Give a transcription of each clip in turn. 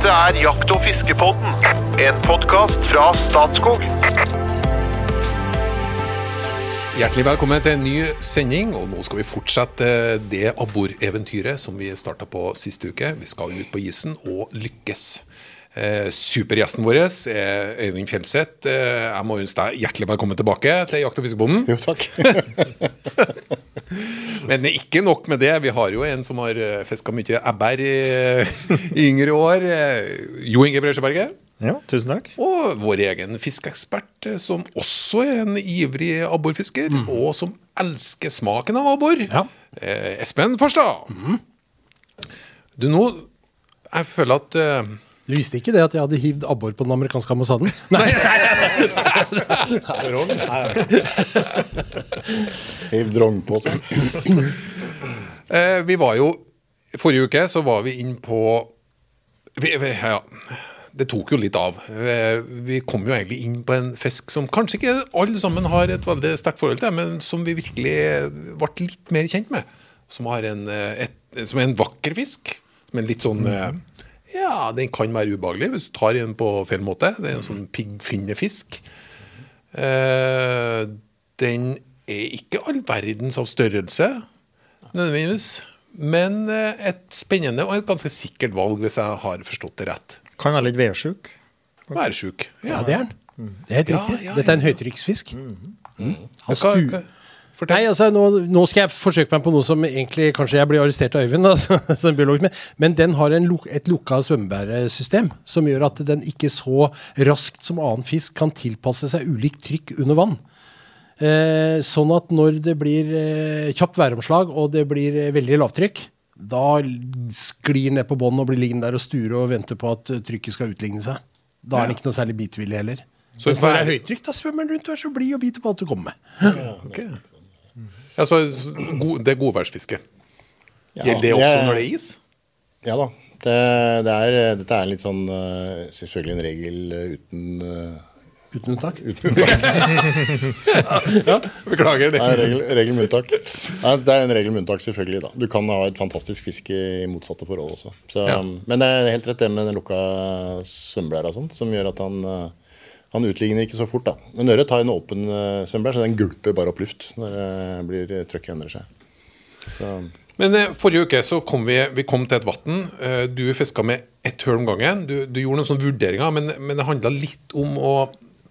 Dette er Jakt- og fiskepodden, en podkast fra Statskog. Hjertelig velkommen til en ny sending, og nå skal vi fortsette det abboreventyret som vi starta på siste uke. Vi skal ut på isen og lykkes. Eh, supergjesten vår er Øyvind Fjelseth. Eh, jeg må ønske deg hjertelig velkommen tilbake til Jakt- og fiskebonden. Jo, takk. Men ikke nok med det. Vi har jo en som har fiska mye ebber i, i yngre år. Eh, Jo Inge Bresjeberget. Ja, tusen takk. Og vår egen fiskeekspert, eh, som også er en ivrig abborfisker, og som elsker smaken av abbor. Ja. Eh, Espen Farstad. Du, nå Jeg føler at eh, Du visste ikke det at jeg hadde hivd abbor på den amerikanske ambassaden? Nei, nei, nei. Hiv drong på seg. eh, Vi var jo Forrige uke så var vi inn på vi, vi, Ja, det tok jo litt av. Eh, Vi kom jo egentlig inn på en fisk som kanskje ikke alle sammen har et veldig sterkt forhold til, men som vi virkelig ble litt mer kjent med. Som, har en, eh, et, som er en vakker fisk, men litt sånn eh, Ja, den kan være ubehagelig hvis du tar i den på feil måte. Det er en sånn piggfinnefisk. Eh, den er ikke all verdens av størrelse, nødvendigvis. Men eh, et spennende og et ganske sikkert valg, hvis jeg har forstått det rett. Kan være litt værsjuk. Værsjuk. ja, det er den. Det er helt Ja, riktig. ja, Dette er en høytrykksfisk. Mm. Han, hva, fortell. Nei, altså, nå, nå skal jeg forsøke meg på noe som egentlig kanskje jeg blir arrestert av Øyvind, altså, som biolog, men, men den har en, luk- et lukka svømmebæresystem som gjør at den ikke så raskt som annen fisk kan tilpasse seg ulikt trykk under vann. Eh, sånn at når det blir eh, kjapt væromslag og det blir eh, veldig lavtrykk, da sklir den ned på bånn og blir liggende der og sture og vente på at eh, trykket skal utligne seg. Da er den ikke noe særlig bitvillig heller. Så hvis det er høytrykk, da svømmer den rundt og er så blid og biter på alt du kommer med. Ja, så, så god, det er godværsfiske. Ja, Gjelder det det også er- når det er is? Ja da. Det, det er, dette er litt sånn eh, Selvfølgelig en regel eh, uten eh, Uten unntak. Uten unntak. Beklager det. Er regel, regel med unntak. Nei, det er en regel med unntak, selvfølgelig. da. Du kan ha et fantastisk fiske i motsatte forhold også. Så, Ja. Men det er helt rett det med den lukka svømmeblæra som gjør at han han utligner ikke så fort. da. Men ørret tar en åpen uh, svømmeblær, så den gulper bare opp luft når blir trøkket endrer seg. Så Men eh, forrige uke så kom vi, vi kom til et vann. Eh, du fiska med ett høl om gangen. Du, du gjorde noen sånne vurderinger, men, men det handla litt om å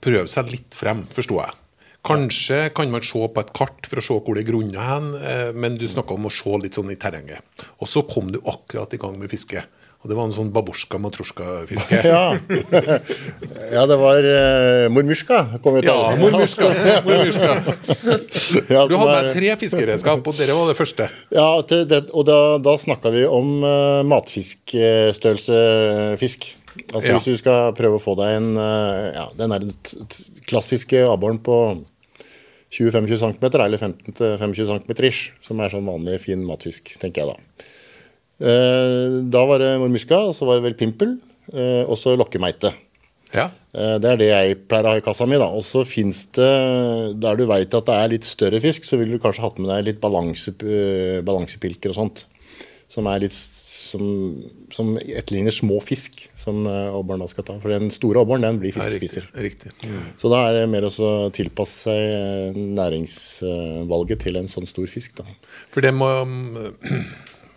prøve seg litt frem, forsto jeg. Kanskje kan man se på et kart for å se hvor det er grunner hen, eh, men du snakka om å se litt sånn i terrenget. Og så kom du akkurat i gang med fiske. Og det var en sånn babusjka matrosjka-fiske. Ja. ja, det var uh, mormusjka. kom. Ja, mormusjka. Ja, Du hadde med tre fiskeredskap, og dere var det første. Ja, det, og da, da snakka vi om uh, matfiskstørrelse fisk. Altså. Hvis du skal prøve å få deg en uh, ja, Den er t- klassiske abboren på 20-25 cm, eller 15-25 cm ish, som er sånn vanlig fin matfisk, tenker jeg da. Eh, da var det mormuska, og så var det vel pimpel, eh, og så lokkemeite. Ja. Eh, Det er det jeg pleier å ha i kassa mi. da. Og så fins det, der du veit at det er litt større fisk, så ville du kanskje hatt med deg litt balanse, balansepilker og sånt. Som er litt som, som etterligner små fisk, som abboren da skal ta. For den store abboren, den blir Ja, riktig, Riktig. Mm. Så da er det mer å tilpasse seg næringsvalget til en sånn stor fisk. da. For det må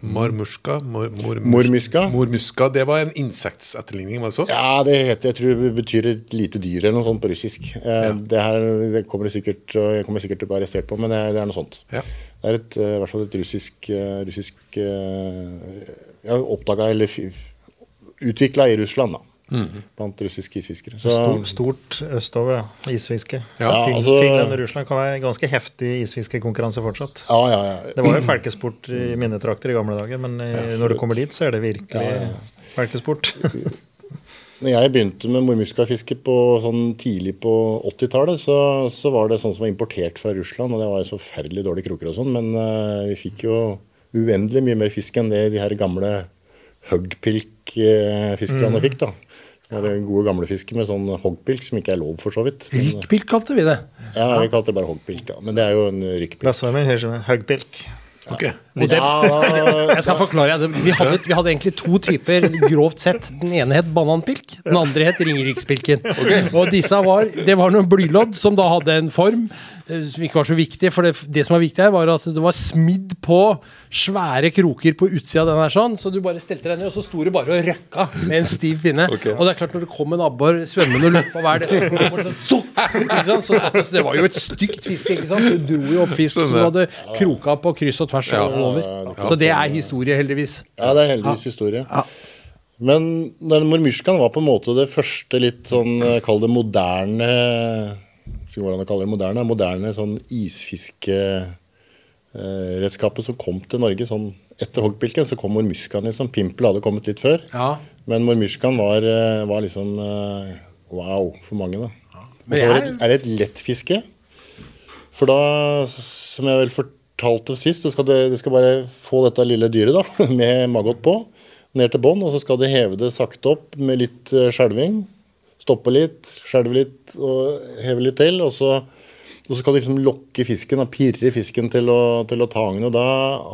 Marmurska? Mor, mor, Mormuska? Mormuska, Det var en insektetterligning, var det så? Ja, det heter, jeg tror det betyr et lite dyr eller noe sånt på russisk. Eh, Det her det kommer jeg sikkert, jeg kommer sikkert til å bli arrestert på, men det det er noe sånt. Ja. Det er et, eh, i hvert fall et russisk, eh, russisk oppdaga eller utvikla i Russland, da. Blant russiske isfiskere. Så, Stort, stort østover, ja. Isfiske. Ja, Finland, altså- Finland og Russland kan være ganske heftig isfiskekonkurranse fortsatt. ja, ja, ja. Det var jo felkesport i mine trakter i gamle dager, men ja, når du kommer dit, så er det virkelig felkesport. Når jeg begynte med mormuskafiske sånn tidlig på 80-tallet, så, så var det sånn som var importert fra Russland, og det var jo så forferdelig dårlige kroker og sånn, men uh, vi fikk jo uendelig mye mer fisk enn det de her gamle huggpilk-fiskerne fikk, da. Det var gode gamle fisker med sånn hoggpilk, som ikke er lov for så vidt. Men, kalte vi det. ja, vi kalte det bare hoggpilk, ja. Men det er jo en rykkpilk. Bestevennen Ok. Og det, jeg skal forklare deg. Vi hadde, vi hadde egentlig to typer, grovt sett. Den ene het bananpilk, den andre het ringerikspilken. Og disse var, det var noen blylodd som da hadde en form eh, som ikke var så viktig. For det, det som var viktig her, var at det var smidd på svære kroker på utsida av den her sånn, så du bare stelte deg ned, og så sto det bare og røkka med en stiv pinne. Og det er klart, når det kom en abbor svømmende og løp på hver del, så det sånn, så det var jo et stygt fiske, ikke sant? Du dro jo opp fisk som du hadde kroka på kryss og tvers Ja. over. Så det er historie, heldigvis. ja, det er heldigvis historie. Men den mormyrskan var på en måte det første litt sånn, eh, kall det moderne Skal hvordan jeg kaller det moderne, moderne sånn isfiskeredskapet som kom til Norge. sånn Etter hoggpilken så kom mormyrskan. Liksom. Pimpel hadde kommet litt før. Ja. Men mormyrskan var, eh, var liksom eh, wow for mange, da. Men Og det, jeg- er det et lettfiske. For da, som jeg vel fortalte sist, så skal det, det skal bare få dette lille dyret da, med maggot på, ned til bånn, og så skal du heve det sakte opp med litt eh, skjelving. Stoppe litt, skjelve litt og heve litt til. Og så, og så skal du liksom lokke fisken og pirre fisken til å, til å ta agnet. Og da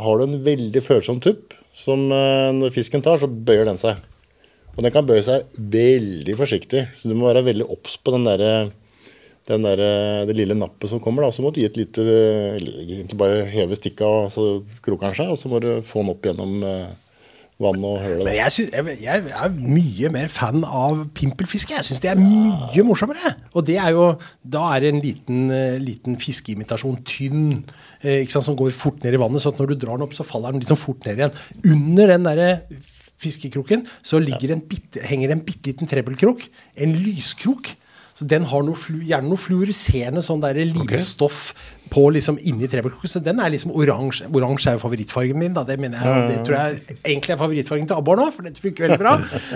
har du en veldig følsom tupp som eh, når fisken tar, så bøyer den seg. Og den kan bøye seg veldig forsiktig, så du må være veldig obs på den derre den der, det lille nappet som kommer, da, så må du gi et lite Egentlig bare heve stikka, og så kroker den seg, og så må du få den opp gjennom eh, vann og høle. Men jeg, synes, jeg, jeg er mye mer fan av pimpelfiske. Jeg syns det er mye morsommere. Og det er jo Da er det en liten, eh, liten fiskeimitasjon, tynn, eh, ikke sant, som går fort ned i vannet. Så når du drar den opp, så faller den liksom fort ned igjen. Under den derre fiskekroken så en bitte, henger en bitte liten trebbelkrok. En lyskrok. Så den har noe flu, gjerne noe fluoriserende sånn der livstoff på liksom inni trebbelkroken. Så den er liksom oransje. Oransje er jo favorittfargen min, da. Det mener jeg, det tror jeg egentlig er favorittfargen til abbor nå, for dette funker veldig bra.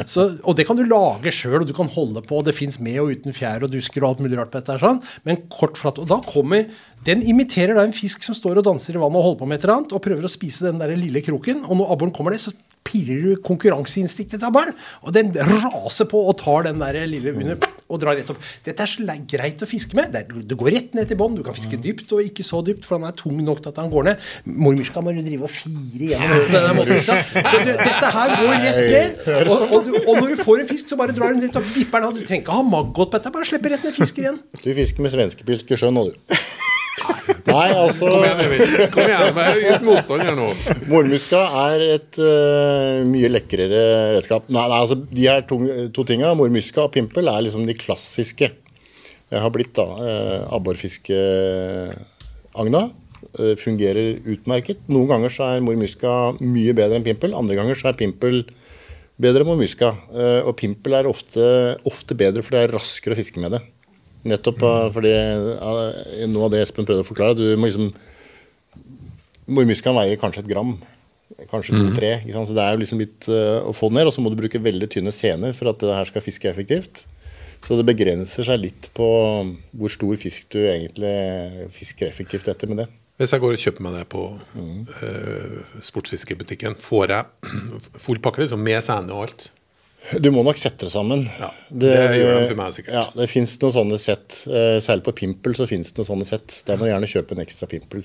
Så, og det kan du lage sjøl, og du kan holde på. og Det fins med og uten fjær og dusker og alt mulig rart på dette her sånn. Men kort flatt. Og da kommer Den imiterer da en fisk som står og danser i vannet og holder på med et eller annet, og prøver å spise den der lille kroken. Og når abboren kommer det, så pirrer du konkurranseinstinktet av barn. Og den raser på og tar den der lille under og drar rett opp. Dette er så greit å fiske med. Det, går rett ned til bånn. Du kan fiske dypt og ikke så dypt, for han er tung nok til at han går ned. Mormyrska må du drive og fire gjennom denne måten. Så du, dette her går rett ned. Og, og, du, og når du får en fisk, så bare drar du den rett opp, vipper den av. Du trenger ikke ha maggot på dette. Bare slipper rett ned fisker igjen. Du fisker med svenskepilsk i sjøen nå, du. Nei, altså Kom igjen. Kom igjen, vær motstand her nå. Mormuska er et uh, mye lekrere redskap. Nei, nei altså De her to, to tinga, mormuska og pimpel, er liksom de klassiske. Det har blitt da uh, abborfiskeagna. Uh, fungerer utmerket. Noen ganger så er mormuska mye bedre enn pimpel. Andre ganger så er pimpel bedre enn mormuska. Uh, og pimpel er ofte, ofte bedre, for det er raskere å fiske med det. Nettopp uh, fordi uh, noe av det Espen prøvde å forklare, at du må liksom Mormuskan veier kanskje et gram. Kanskje to-tre. Så det er jo liksom litt uh, å få det ned. Og så må du bruke veldig tynne sener for at det her skal fiske effektivt. Så det begrenser seg litt på hvor stor fisk du egentlig fisker effektivt etter med det. Hvis jeg går og kjøper meg det på eh, sportsfiskebutikken, får jeg full pakke liksom, med sene og alt? Du må nok sette det sammen. Ja, det gjør de for meg sikkert. Ja, Det fins noen sånne sett. Eh, Særlig på pimpel så fins det noen sånne sett. Der må du gjerne kjøpe en ekstra pimpel.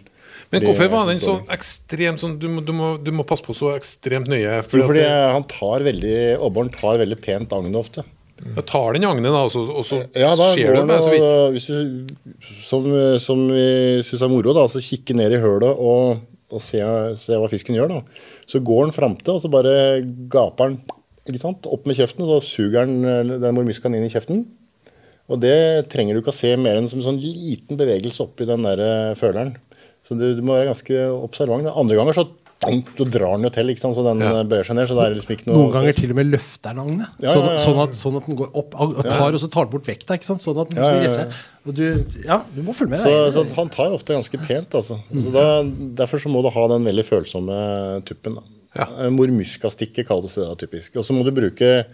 Men hvorfor var den så ekstremt sånn du må, du, må, du må passe på så ekstremt nøye? Jo, fordi det- han tar veldig Abboren tar veldig pent agnet ofte. Jeg tar den agnet, da, og så, og så Ja, da skjer det bare så vidt. hvis du, som, som vi syns er moro, da, så kikke ned i hølet og, og se, se hva fisken gjør. da. Så går han fram til, og så bare gaper han ikke sant? opp med kjeften, og så suger eh, den mormuskaen inn i kjeften. Og det trenger du ikke å se mer enn som en sånn liten bevegelse oppi den der eh, føleren. Så du, du må være ganske observant. Andre ganger så, så drar den jo til, ikke sant? så den Ja. eh, bøyer seg ned. så det er liksom ikke noe Noen ganger til og med løfter den agnet. Ja, sånn, ja, ja. sånn, at, sånn at den går opp og tar, og så tar den bort vekta. ikke sant? Sånn at den Ja, ja, ja. Og du, ja, du må følge med. Så, så han tar ofte ganske pent, altså. Så da, derfor så må du ha den veldig følsomme tuppen. da. Ja. Eh, Mormuskastikke kalles det da typisk. Og så må du bruke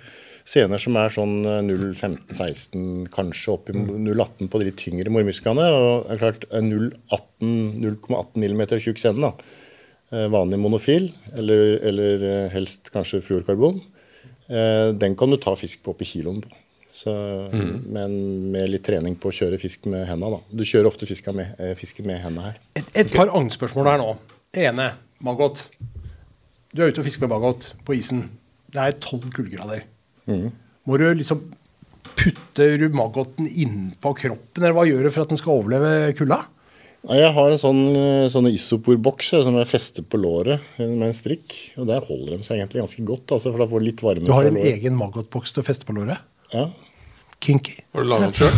scener som er sånn eh, 0,15-16, kanskje opp i 0,18 på de litt tyngre mormuskene. Og det er klart eh, 0,18 0,18 mm tjukk scene, da. Eh, Vanlig monofil, eller, eller eh, helst kanskje fluorkarbon. Eh, Den kan du ta fisk på opp i kiloen på. Så, Men med litt trening på å kjøre fisk med henda. da. Du kjører ofte fiska med, eh, fiske med henda her. Et, et par agnspørsmål her nå. ene, maggot. Du er ute og fisker med baggot på isen. Det er tolv kuldegrader. Må du liksom putte du maggoten innpå kroppen, eller hva gjør du for at den skal overleve kulda? Jeg har en sånn, sånn isoporboks eh, som jeg fester på låret med en strikk. Og der holder de seg egentlig ganske godt, altså, for da får litt varme. Du har en egen maggotboks til å feste på låret. Ja. Kinky. Har du laga den sjøl?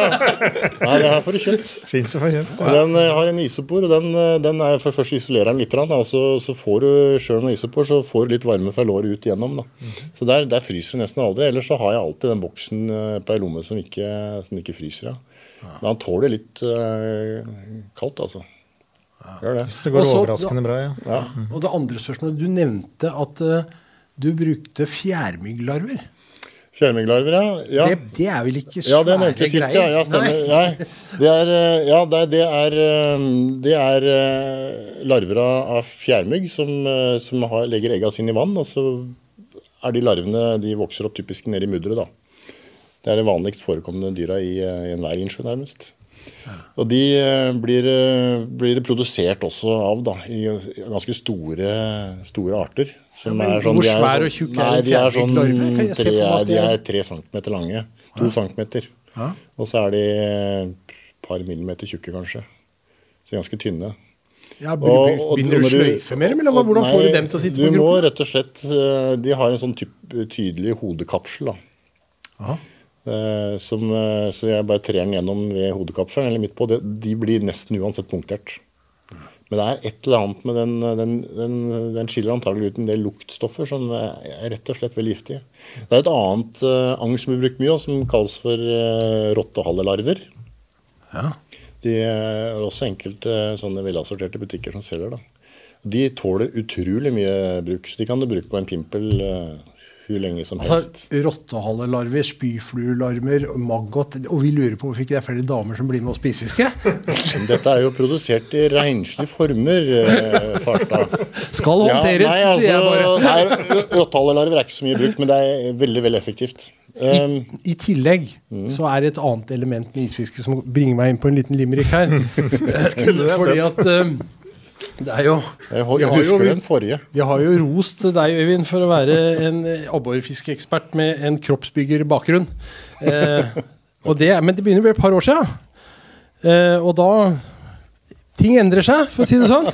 Nei, det her får du kjøpt. Fins Den eh, har en isopor, og den, eh, den er for først isolerer den litt. og så, så får du, selv med isopor, så får du litt varme fra låret ut igjennom. Da. Så der, der fryser du nesten aldri. Ellers så har jeg alltid den boksen eh, på ei lomme som ikke, som ikke fryser. Ja. Men han tåler litt eh, kaldt, altså. Gjør det. Det går Også, overraskende bra, ja. Ja. Og det andre spørsmålet Du nevnte at uh, du brukte fjærmygglarver. Fjærmygglarver, ja. ja. Det, det er vel ikke svære Ja, det nevnte vi sist, ja. ja stemmer. Nei. Nei, det er, eh, ja, det er, det er, eh, det er eh, larver av fjærmygg som, som har, legger egga sine i vann. Og så er de larvene de vokser opp typisk nede i mudderet. da. Det er det vanligst forekommende dyra i, i enhver innsjø, nærmest. Og de eh, blir, eh, blir produsert også av da, i ganske store, store arter. Som Ja, men sånn, hvor er svær sånn- og tjukk er Nei, en de er sånn se tre, de er- tre centimeter lange. To centimeter. Ja. Og så er de et par millimeter tjukke, kanskje. Så ganske tynne. Ja, begynner du sløyfe mer, eller hvordan hvordan får du dem til å sitte du på må rett og slett eh, De har en sånn typ, tydelig hodekapsel, da. Aha. Eh, som, eh, så jeg bare trer den gjennom ved hodekapselen eller midt på. Det, de blir nesten uansett punktert. Men det er et eller annet med den Den, den, den skiller antagelig ut en del luktstoffer som er rett og slett veldig giftige. Det er et annet uh, agn som blir brukt mye, som kalles for uh, rottehallelarver. Ja. Det er også enkelte sånne velassorterte butikker som selger. da. De tåler utrolig mye bruk, så de kan du bruke på en pimpel uh, hvor lenge som helst. Altså, Rottehalelarver, spyfluelarmer, maggot Og vi lurer på hvorfor ikke det er flere damer som blir med og spisefiske? Dette er jo produsert i renslige former, eh, Farstad. Skal håndteres, nei, sier jeg bare. Rottehalelarver er ikke så mye brukt, men det er veldig veldig effektivt. Um, I tillegg Mm. så er det et annet element med isfiske som bringer meg inn på en liten limerick her. Fordi at eh, det er jo jeg jeg har jo- husker den forrige. Vi har jo rost deg, Øyvind, for å være en abborfiskeekspert med en kroppsbyggerbakgrunn. Eh, og det, men det begynner å bli et par år siden. Eh, og da Ting endrer seg, for å si det sånn.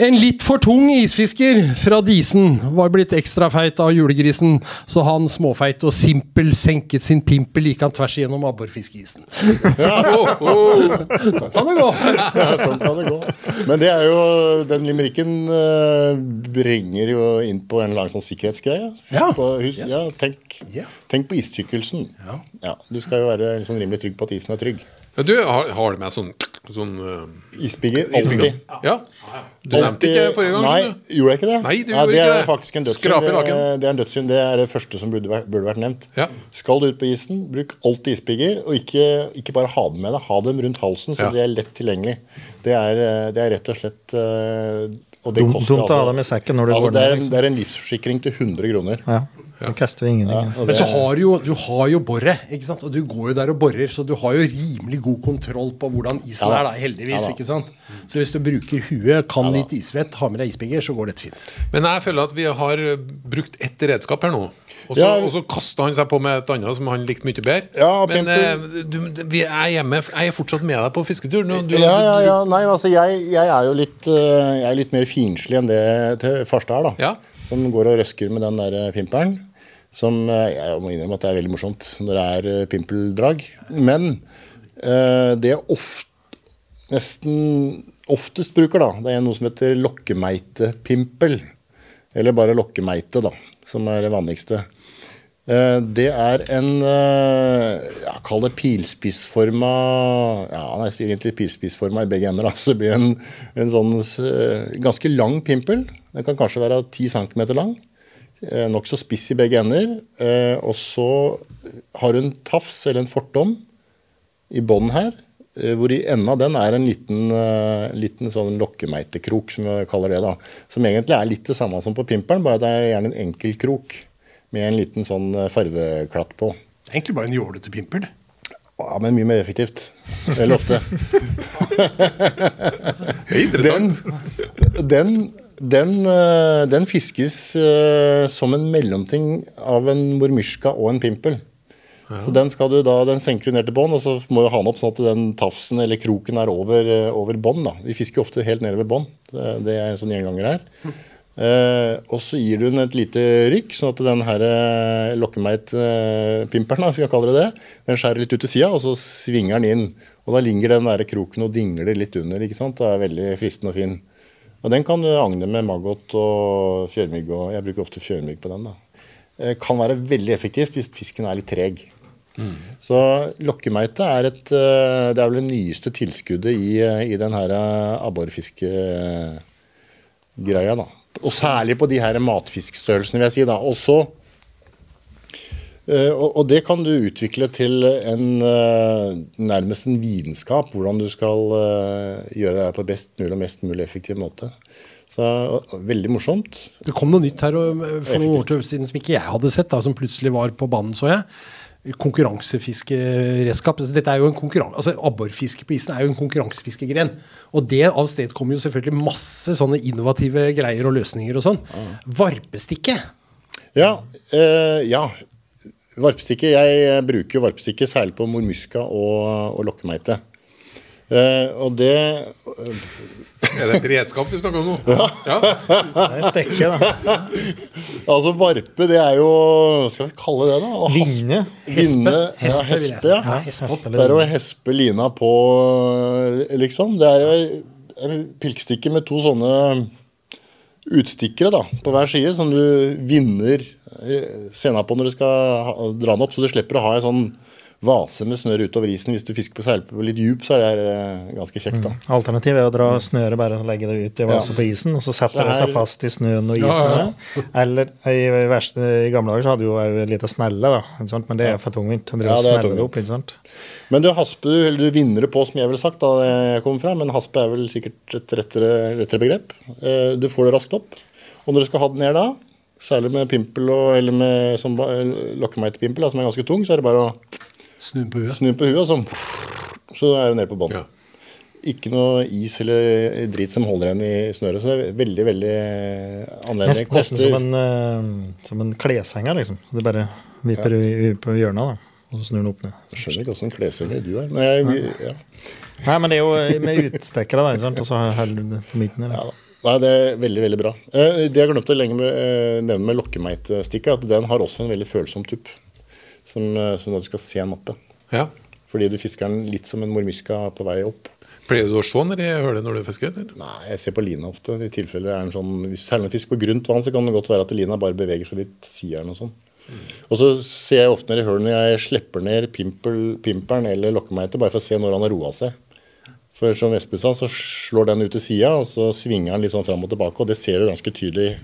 En litt for tung isfisker fra Disen var blitt ekstra feit av julegrisen, så han småfeit og simpel senket sin pimpel like han tvers igjennom abborfiskeisen. Sånn kan det gå. Ja, sånn kan det gå. Men det er jo, den limericken eh, bringer jo inn på en lang sånn sikkerhetsgreie. Ja. På, hus, ja, tenk, Ja. tenk på istykkelsen. Ja. du skal jo være liksom rimelig trygg på at isen er trygg. Ja, du har, har du med sånn, sånn uh, isbygger? alltid. Ja. Du nevnte ikke forrige gang. Nei, skjønner du. gjorde jeg ikke det? Nei, du Nei, gjorde det ikke er det. faktisk en dødssynd. Skrape Det, laken. det er en dødssynd. Det er det første som burde vært, burde vært nevnt. Ja. Skal du ut på isen, bruk alltid isbigger, og ikke, ikke bare ha dem med deg. Ha dem rundt halsen, så Ja. de er lett tilgjengelig. Det er, eh, det er rett og slett eh, og det Dumt- koster dumt å ha dem i sekken når du altså, går det, er en, liksom. det er en livsforsikring til 100 kroner. Ja. Da kaster vi ingenting. Ja, Men så har du jo, du har jo boret, ikke sant? og du går jo der og borer, så du har jo rimelig god kontroll på hvordan isen Ja da. er, da, heldigvis. Ja da. ikke sant? Så hvis du bruker huet, kan litt isvett, har med deg isbigger, så går dette fint. Men jeg føler at vi har uh, brukt ett redskap her nå. Og så, Ja. og så kasta han seg på med et annet som han likte mye bedre. Ja, Men eh, du, vi er hjemme, jeg er fortsatt med deg på fisketur. Nå, du, ja, ja, ja. Nei, altså, jeg, jeg er jo litt, eh, jeg er litt mer finslig enn det til Farstad er, da. Ja. Som går og røsker med den der eh, pimpelen. Som eh, jeg må innrømme at det er veldig morsomt når det er eh, pimpeldrag. Men eh, det jeg ofte, nesten oftest bruker, da, det er noe som heter lokkemeitepimpel. Eller bare lokkemeite, da, som er det vanligste. Det er en ja, Kall det pilspissforma Ja, han egentlig pilspissforma i begge ender. Da. Så det blir en, en sånn ganske lang pimpel. Den kan kanskje være 10 cm lang. Eh, Nokså spiss i begge ender. Eh, Og så har hun tafs, eller en fortom, i bånn her. eh, Hvor i enden av den er en liten, liten sånn lokkemeitekrok, som vi kaller det. da. Som egentlig er litt det samme som på pimpelen, bare det er gjerne en enkel krok med en liten sånn farveklatt på. Det er egentlig bare en jålete pimpel. Ja, men mye mer effektivt. Veldig ofte. Det er interessant. Den, den, den, eh, den fiskes eh, som en mellomting av en mormyrska og en pimpel. Så Den skal du da, den senker du ned til bånn, og så må du ha den opp sånn at den tafsen eller kroken er over, eh, over bånn. Vi fisker ofte helt nede ved bånn. Det, det er en sånn gjenganger her. Eh, og så gir du den et lite rykk, sånn at den her eh, lokkemeit-pimperen, det det, den skjærer litt ut til sida, og så svinger den inn. Og da ligger den der kroken og dingler litt under. ikke sant? Det er veldig fristende og fin. Og den kan du agne med maggot og fjørmygg, og jeg bruker ofte fjørmygg på den. da. Eh, kan være veldig effektivt hvis fisken er litt treg. Så lokkemeite er et eh, Det er vel det nyeste tilskuddet i, i den her eh, abborfiskegreia, da. Og særlig på de her matfiskstørrelsene, vil jeg si. da. Og så og, og det kan du utvikle til en eh, nærmest en vitenskap, hvordan du skal eh, gjøre det på best mulig og mest mulig effektiv måte. Så Veldig morsomt. Det kom noe nytt her og, eh, for noen år siden som ikke jeg hadde sett, da, som plutselig var på banen, så jeg. Konkurransefiskeredskap. Altså, Dette er jo en konkurran altså Abborfiske på isen er jo en konkurransefiskegren. Og det avstedkommer jo selvfølgelig masse sånne innovative greier og løsninger og sånn. Varpestikke. Ja. eh, ja. Varpestikke. Jeg bruker varpstikke særlig på mormuska og, og lokkemeite. Uh, og det Er det et redskap vi snakker om nå? Ja. Det er stekke, da. Altså varpe, det er jo Hva skal vi kalle det, da? Å has- Vinne, Hespe. Hespe, ja, hespe, ja. Ja, hespe. Det er å hespe lina på, liksom. Det er jo pilkstikke med to sånne utstikkere da, på hver side, som du vinner senere på når du skal dra den opp, så du slipper å ha en sånn vase med snøre utover isen. Hvis du fisker på seil på litt djup, så er det eh, ganske kjekt. da. Alternativet er å dra snøret bare og legge det ut i vase Ja. på isen, og så setter Så det seg fast i snøen og Ja, isen. ja, der. Eller i, verste, i gamle dager så hadde jo ei lita snelle, da, ikke sant? men det er for tungvint. å drive Ja, det er tungvint. opp, ikke sant? Men du hasper, eller du vinner det på, som jeg ville sagt da jeg kom fra, men haspe er vel sikkert et rettere, rettere begrep. Eh, Du får det raskt opp. Og når du skal ha den ned da, særlig med pimpel og, eller med som lokkemeitepimpel, som er ganske tung, så er det bare å Snu på huet. snu på huet, og så, så er du nede på bånn. Ja. Ikke noe is eller drit som holder igjen i snøret, så det er veldig, veldig annerledes. Nesten, nesten som en, eh, som en kleshenger, liksom. Du bare vipper ja. på hjørnet, da, og så snur den opp ned. Jeg skjønner ikke åssen kleshenger du er, men jeg, ja. Nei, men det er jo med utstikkere, da, ikke sant? og så holder du det på midten. Ja, Eller? da. Nei, det er veldig veldig bra. Eh, Det jeg glemte å med, eh, nevne med lokkemeitestikket, er at den har også en veldig følsom tupp. Som, eh, som når du skal se nappet. ja. Fordi du fisker den litt som en mormyska på vei opp. Pleier du å se når hølet hører det når du fisker? Eller? Nei, jeg ser på lina ofte. I tilfelle er den sånn, hvis når du fisker på grunt vann, så kan det godt være at lina bare beveger seg litt sideren og sånn. Og så ser jeg ofte ned i hølet når jeg slipper ned pimpel, pimperen eller lokkemeite, bare for å se når han har roa seg. For som Espen sa, så slår den ut til sida, og så svinger han litt sånn fram og tilbake. Og det ser du ganske tydelig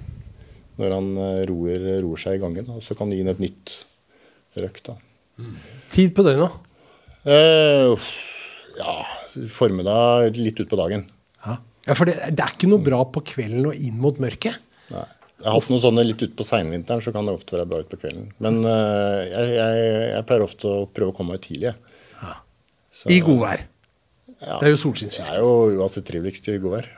når han eh, roer, roer seg i gangen. Og så kan du gi inn et nytt røkt. da. Tid på døgnet. Eh, ja, formiddag litt utpå dagen. Ja. ja, for det, det er ikke noe bra på kvelden og inn mot mørket. Nei. Jeg har hatt noen sånne litt utpå seinvinteren, så kan det ofte være bra utpå kvelden. Men eh, jeg, jeg, jeg pleier ofte å prøve å komme meg ut tidlig. Ja. Så- I godvær. Ja. Det er jo Det er jo uansett triveligst i godvær.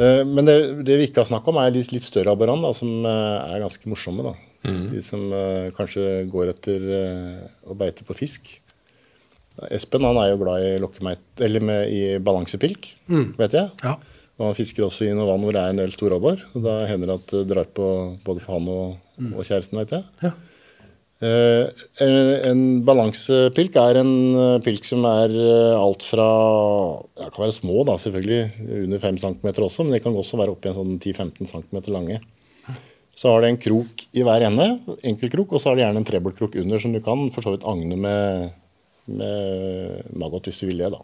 Eh, Men det, det vi ikke har snakk om, er litt, litt større abborran, da, som eh, er ganske morsomme. da. De som uh, kanskje går etter uh, å beite på fisk. Espen han er jo glad i eller med, i balansepilk, vet jeg. Ja. Og han fisker også i noe vann hvor det er en del storabbor. Da hender det at det drar på både for han og, og kjæresten, vet jeg. Ja. Uh, en, en balansepilk er en pilk som er alt fra ja, kan være små, da, selvfølgelig, under 5 cm også, men det kan også være oppi en sånn 10-15 cm lange. Så har det en krok i hver ende, enkelkrok, og så har det gjerne en treboltkrok under som du kan for så vidt agne med, med maggot hvis du vil det. da.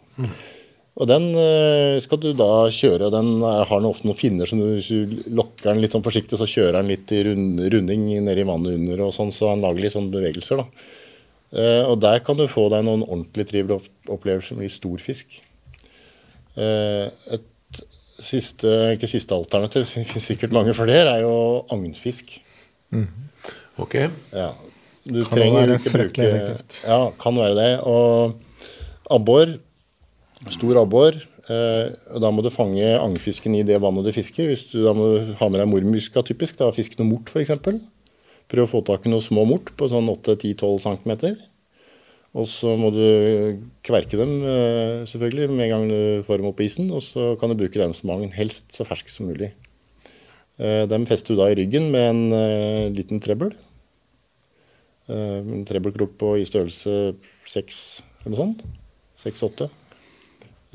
Og den eh, skal du da kjøre. Den er- har ofte noen finner, så hvis du lokker den litt sånn forsiktig, så kjører den litt i rund, runding nedi vannet under, og sånn, så han lager litt sånn bevegelser. da. Eh, og der kan du få deg noen ordentlig trivelige opplevelser med stor fisk. Eh, et siste, ikke siste alternativ, sikkert mange flere, er jo agnfisk. Ok. Ja. Du Kan trenger være fryktelig effektivt. Ja, kan være det. Og abbor, stor abbor, eh, da må du fange agnfisken i det vannet du fisker. Hvis du da må du ha med deg mormuska, typisk, da fisk noe mort f.eks. Prøv å få tak i noe små mort på sånn 8-10-12 cm. Og så må du kverke dem eh, selvfølgelig med en gang du får dem opp på isen. Og så kan du bruke dem agn, helst så ferske som mulig. Eh, Dem fester du da i ryggen med en eh, liten trebbel. En trebbelkrok på i størrelse 6 eller noe sånt. 6-8.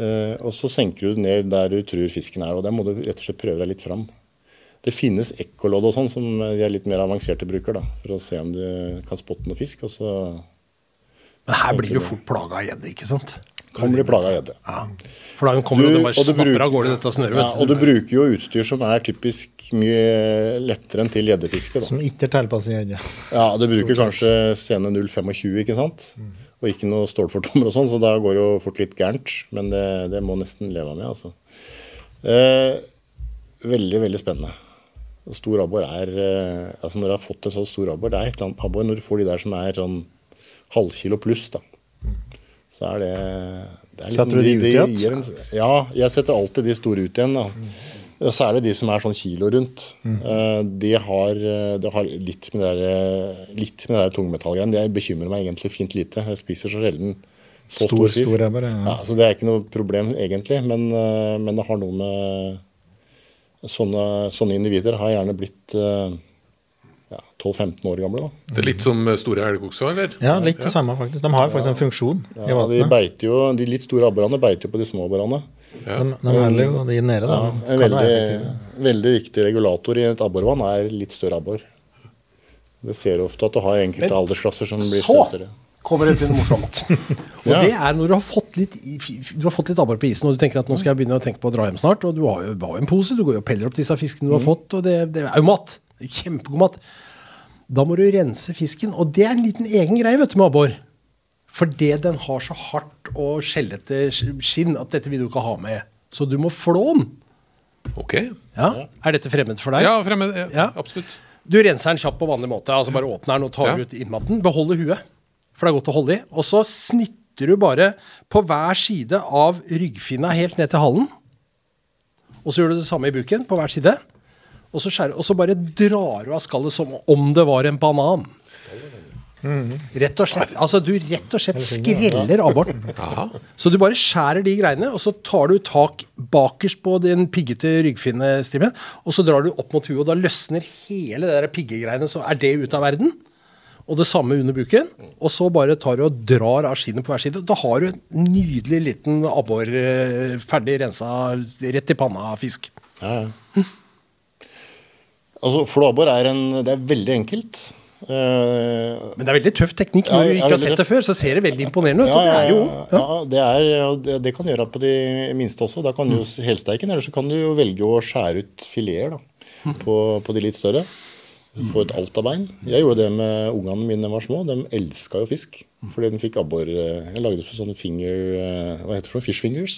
Eh, Og så senker du ned der du tror fisken er, og der må du rett og slett prøve deg litt fram. Det finnes ekkolodd og sånn som de er litt mer avanserte bruker, da, for å se om du kan spotte noe fisk. Og så Men her blir du fort plaga av gjedde, ikke sant? kan bli plaga av gjedde. Ja. For da kommer Du- det bare og du snapper bruker- av gårde dette snøret. Ja, og du bruker jo utstyr som er typisk mye lettere enn til gjeddefiske. Som ikke er tilpasset gjedde. Ja, du bruker kanskje scene 025, ikke sant? Og ikke noe stålfortommer og sånn, så da går det jo fort litt gærent. Men det, det må nesten leve med, altså. Eh, veldig, veldig spennende. Stor abbor er eh, altså Når du har fått en sånn stor abbor Det er et eller annet abbor når du får de der som er sånn halvkilo pluss, da. Så er det, det er liksom Setter du de ut igjen? Ja, jeg setter alltid de store ut igjen. da. Særlig de som er sånn kilo rundt. Mm. de har, eh, de har litt med det der, eh, litt med det der tungmetallgreiene. Det bekymrer meg egentlig fint lite. Jeg spiser så sjelden så Stor- stor fisk. stor abber, ja. ja, så det er ikke noe problem egentlig, men, eh, men det har noe med Sånne, sånne individer har gjerne blitt eh, ja, 12-15 år gamle. da. Det er litt som store store elgokser, eller? Ja, litt det samme, faktisk. De har faktisk en funksjon i Ja, de, jo, de litt store abborene beiter jo på de små abborene. Ja. De, de heller jo de nede, da. Ja, en veldig, veldig viktig regulator i et abborvann er litt større abbor. Det ser du ofte at du har enkelte Men aldersklasser som blir Så større. Kommer det til noe morsomt. Og Ja. det er når du har fått litt, du har fått litt abbor på isen, og du tenker at nå skal jeg begynne å tenke på å dra hjem snart. Og du har jo, bare har en pose, du går jo og peller opp disse fiskene du har fått, og det, det er jo mat. Det er Kjempegod mat. Da må du rense fisken, og det er en liten egen greie vet du med abbor. Fordi den har så hardt og skjellete skinn at dette vil du ikke ha med. Så du må flå den. Ok. Ja. Er dette fremmed for deg? Ja, fremmed. Ja. Absolutt. Du renser den kjapt på vanlig måte. altså Bare åpner den og tar ut innmaten. Beholder huet, for det er godt å holde i. Og så snitter du bare på hver side av ryggfinna helt ned til halen. Og så gjør du det samme i buken, på hver side. Og så, skjærer, og så bare drar du av skallet som om det var en banan. Rett og slett, altså Du rett og slett skreller abborten. Aha. Så du bare skjærer de greiene, og så tar du tak bakerst på den piggete ryggfinnestimen, og så drar du opp mot huet, og da løsner hele det der piggegreiene, så er det ute av verden. Og det samme under buken. Og så bare tar du og drar av skinnet på hver side. Da har du en nydelig liten abbor eh, ferdig rensa rett i panna-fisk. Ja, ja. Altså, Flåabbor er, en, det er veldig enkelt. Uh, Men det er veldig tøff teknikk. Ja, Når du ikke har sett det før, så ser det veldig imponerende ut. ja, Og det er jo ja, ja, det, er, det, det kan gjøre på de minste også. Da kan du jo helsteiken, eller så kan du jo velge å skjære ut fileter da, på, på de litt større. Få ut alt av bein. Jeg gjorde det med ungene mine da de var små. De elska jo fisk. Fordi de fikk abbor eh, Jeg lagde sånne finger eh, Hva heter det for noe? Fish fingers.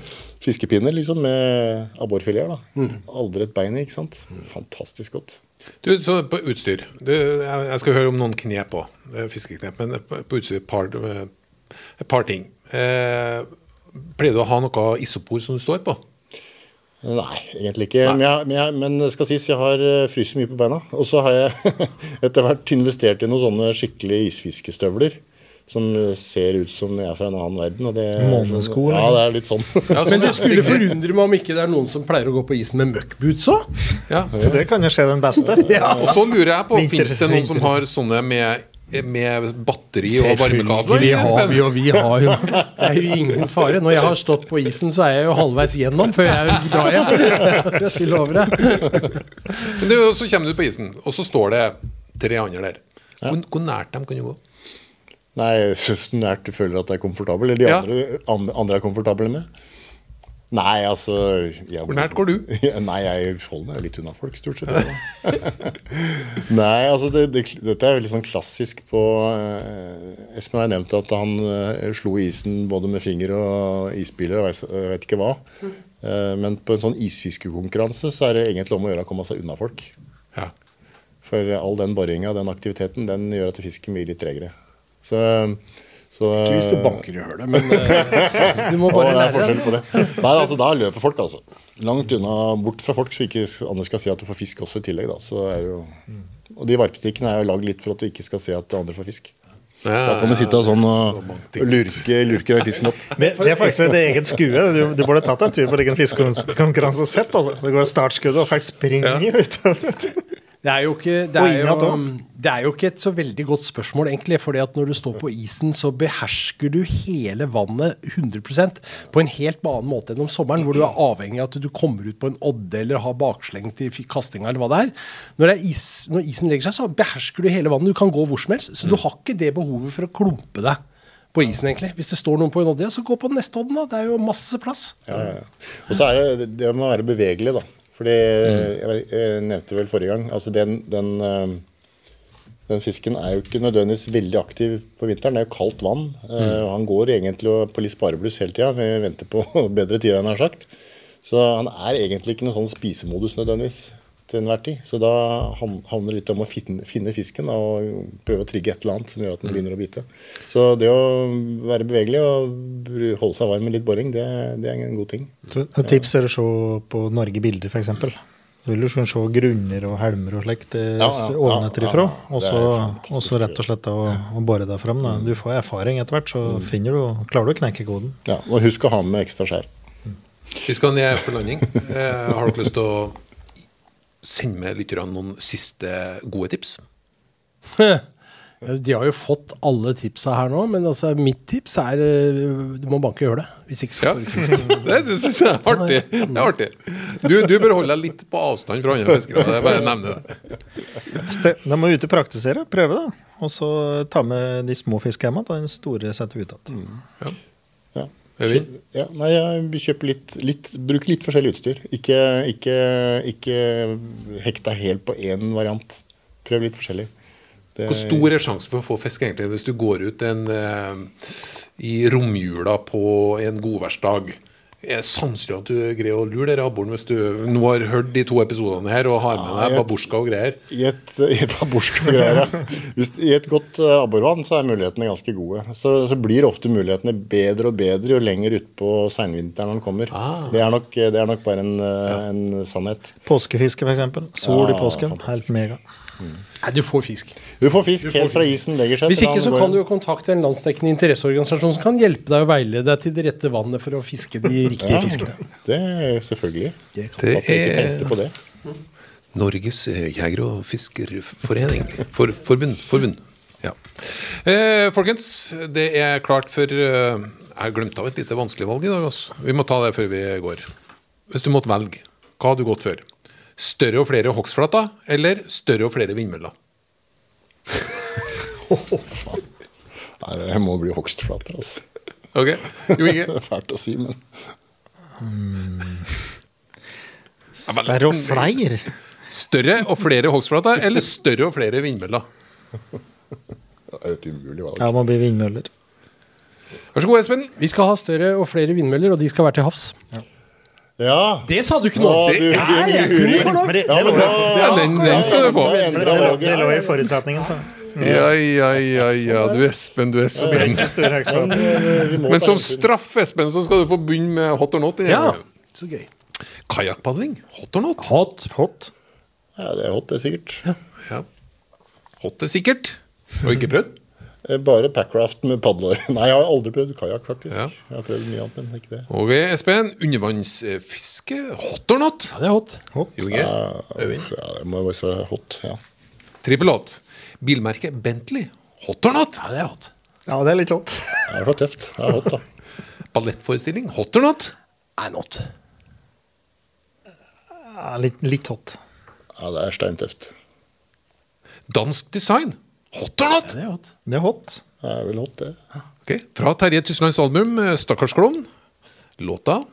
Fiskepinner liksom med abborfileter. da. Aldri et bein i, ikke sant. Fantastisk godt. Du, så på utstyr. Du, jeg skal høre om noen knep òg. Fiskeknep. Men på på utstyr et par, par ting. Eh, pleier du å ha noe isopor som du står på? Nei, egentlig ikke. Men, jeg, men, jeg, men det skal sies, jeg har eh, fryst mye på beina. Og så har jeg etter hvert investert i noen sånne skikkelige isfiskestøvler. Som ser ut som jeg er fra en annen verden. Og det, Månesko, Ja, det er litt sånn. Ja, Men sånn, det skulle forundre meg om ikke det er noen som pleier å gå på isen med møkkboots òg. ja. Det kan jo skje den beste. Og så lurer jeg på, fins det noen som har sånne med, med batteri og varmekabler? Vi har vi, og vi har jo Det er jo ingen fare. Når jeg har stått på isen, så er jeg jo halvveis gjennom før jeg drar hjem. Skal jeg si lover deg. Men det, så kommer du på isen, og så står det tre andre der. Hvor, hvor nært dem kan du gå? Nei, så nært du føler at det er komfortabel. Eller de Ja. andre, andre er komfortable med. Nei, altså jeg, Hvor nært går du? Nei, jeg holder meg litt unna folk, stort sett. Nei, altså det, det, dette er jo litt sånn klassisk på eh, Espen har nevnt at han eh, slo isen både med finger og isbiler og jeg vet- jeg vet ikke hva. Eh, men på en sånn isfiskekonkurranse så er det egentlig om å gjøre å komme seg unna folk. Ja. For all den boringa, den aktiviteten, den gjør at fisken blir litt tregere. Så, så Ikke hvis du banker i hølet, men eh, du må bare det er lære forskjell på det. Nei, altså Da løper folk, altså. Langt unna, bort fra folk, så ikke andre skal si at du får fisk også i tillegg. da, så er jo... Og de varpestikkene er jo lagd litt for at du ikke skal se at andre får fisk. Da kan du sitte og sånn og lurke, lurke den fisken opp. Det, det er faktisk et eget skue. Du, du burde tatt en tur på en fiskekonkurranse og sett. Altså. Det går startskuddet, og folk springer utover. Det er, jo ikke, det, er jo, det er jo ikke et så veldig godt spørsmål, egentlig. fordi at når du står på isen, så behersker du hele vannet 100% på en helt annen måte enn om sommeren, hvor du er avhengig av at du kommer ut på en odde eller har bakslengt i fi- kastinga eller hva det er. Når, det er is, når isen legger seg, så behersker du hele vannet. Du kan gå hvor som helst. Så du har ikke det behovet for å klumpe deg på isen, egentlig. Hvis det står noen på en odde, så gå på den neste odden, da. Det er jo masse plass. Ja, ja, ja. Og så er det det må være bevegelig, da. Fordi jeg, vet- jeg nevnte vel forrige gang altså den, den, eh, den fisken er jo ikke nødvendigvis veldig aktiv på vinteren. Det er jo kaldt vann. eh, og Han går egentlig på litt sparebluss hele tida. Vi venter på bedre tider, enn jeg har sagt. Så han er egentlig ikke noen sånn spisemodus nødvendigvis til enhver tid. Så da handler det litt om å finne, fisken og prøve å trigge et eller annet som gjør at den begynner å bite. Så det å være bevegelig og holde seg varm med litt boring, det, det er en god ting. Så Et tips er å se på Norge Bilder, f.eks. Så vil du kunne se grunner og helmer og slikt eh, Ja, ja, ja, ovenfra. ja, Og så og så rett og slett å, å bore deg fram. Da. Du får erfaring etter hvert, så Mm. finner du, klarer du å knekke koden. Ja, og husk å ha med ekstra skjær. Vi skal ned for landing. Eh, har dere lyst til å sende med lytterne noen siste gode tips? De har jo fått alle tipsa her nå, men altså, mitt tips er eh, du må banke i hølet. Hvis ikke så Ja. får du fisk. Det, det syns jeg er artig. Det er artig. Du, du bør holde deg litt på avstand fra andre fiskere. Jeg bare nevner det. De må ut og praktisere, prøve, da. Og så ta med de små fiskehjemmene hjem, og den store setter ut igjen. Ja. Øyvind? Ja, nei, jeg kjøper litt, litt Bruk litt forskjellig utstyr. Ikke, ikke, ikke hekta helt på én variant. Prøv litt forskjellig. Det, Hvor stor er sjansen for å få fisk egentlig hvis du går ut en, eh, i romjula på en godværsdag? Er det sannsynlig at du greier å lure dere abboren hvis du nå har hørt de to episodene her og har med deg babusjka og greier? I et, i et babusjka og greier, ja. Hvis, I et godt uh, abborvann så er mulighetene ganske gode. Så, så blir ofte mulighetene bedre og bedre jo lenger utpå seinvinteren man kommer. Ah. Det, er nok, det er nok bare en, ja. en sannhet. Påskefiske, f.eks. Sol i påsken. fantastisk. Helt mega. Nei, du får fisk. Du får fisk helt fra isen legger seg. Hvis ikke så kan du jo kontakte en landsdekkende interesseorganisasjon som kan hjelpe deg å veilede deg til det rette vannet for å fiske de riktige fiskene. Det er selvfølgelig. Det kan- Det At jeg ikke er tenkte på det. Norges eh, jeger- og fiskerforening. For, forbund. forbund. Ja. Eh, folkens, det er klart for eh, Jeg glemte av et lite vanskelig valg i dag. Altså. Vi må ta det før vi går. Hvis du måtte velge, hva hadde du gått for? Større og flere hogstflater eller større og flere vindmøller? Nei, det må bli hogstflater, altså. Ok, Jo Inge? Det er fælt å si, men Større og flere? Større og flere hogstflater eller større og flere vindmøller? det er et umulig valg. Ja, man blir vindmøller. Vær så god, Espen. Vi skal ha større og flere vindmøller, og de skal være til havs. Ja! Det sa du ikke Nå! Det er jeg for. Ja, men da, Ja, den- den skal du få. Det, lå, i forutsetningen. Så. Ja, ja, ja, ja. Du Espen, du Espen. Men, som straff, Espen, så skal du få begynne med hot or not. Ja, så gøy. Kajakkpadling. Hot or not? Hot. Hot. Ja, det er hot, det er sikkert. Ja. Hot er sikkert. Og ikke prøvd? Eh, Bare packraft med padler. Nei, jeg har aldri prøvd kajakk, faktisk. Ja. Jeg har prøvd mye annet, men ikke det. Og Espen, undervannsfiske. Hot or not? Ja, det er hot. Jo Inge? Ja, det må jo være hot. ja. Trippel hot. Bilmerket Bentley. Hot or not? Ja, det er hot. Ja, det er litt hot. Det er for tøft. Det er hot, da. Ballettforestilling. Hot or not? Nei, not. Ja, litt, litt hot. Ja, det er steintøft. Dansk design. Hot or not? Det er hot. Det er hot. Det er vel hot, det. Ok, Fra Terje Tyslands album eh, 'Stakkars klovn'. Låta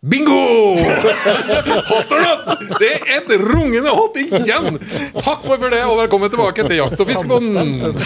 Bingo! Hot or not? Det er et rungende hot igjen! Takk for det, og velkommen tilbake til Jakt og fiskebåten.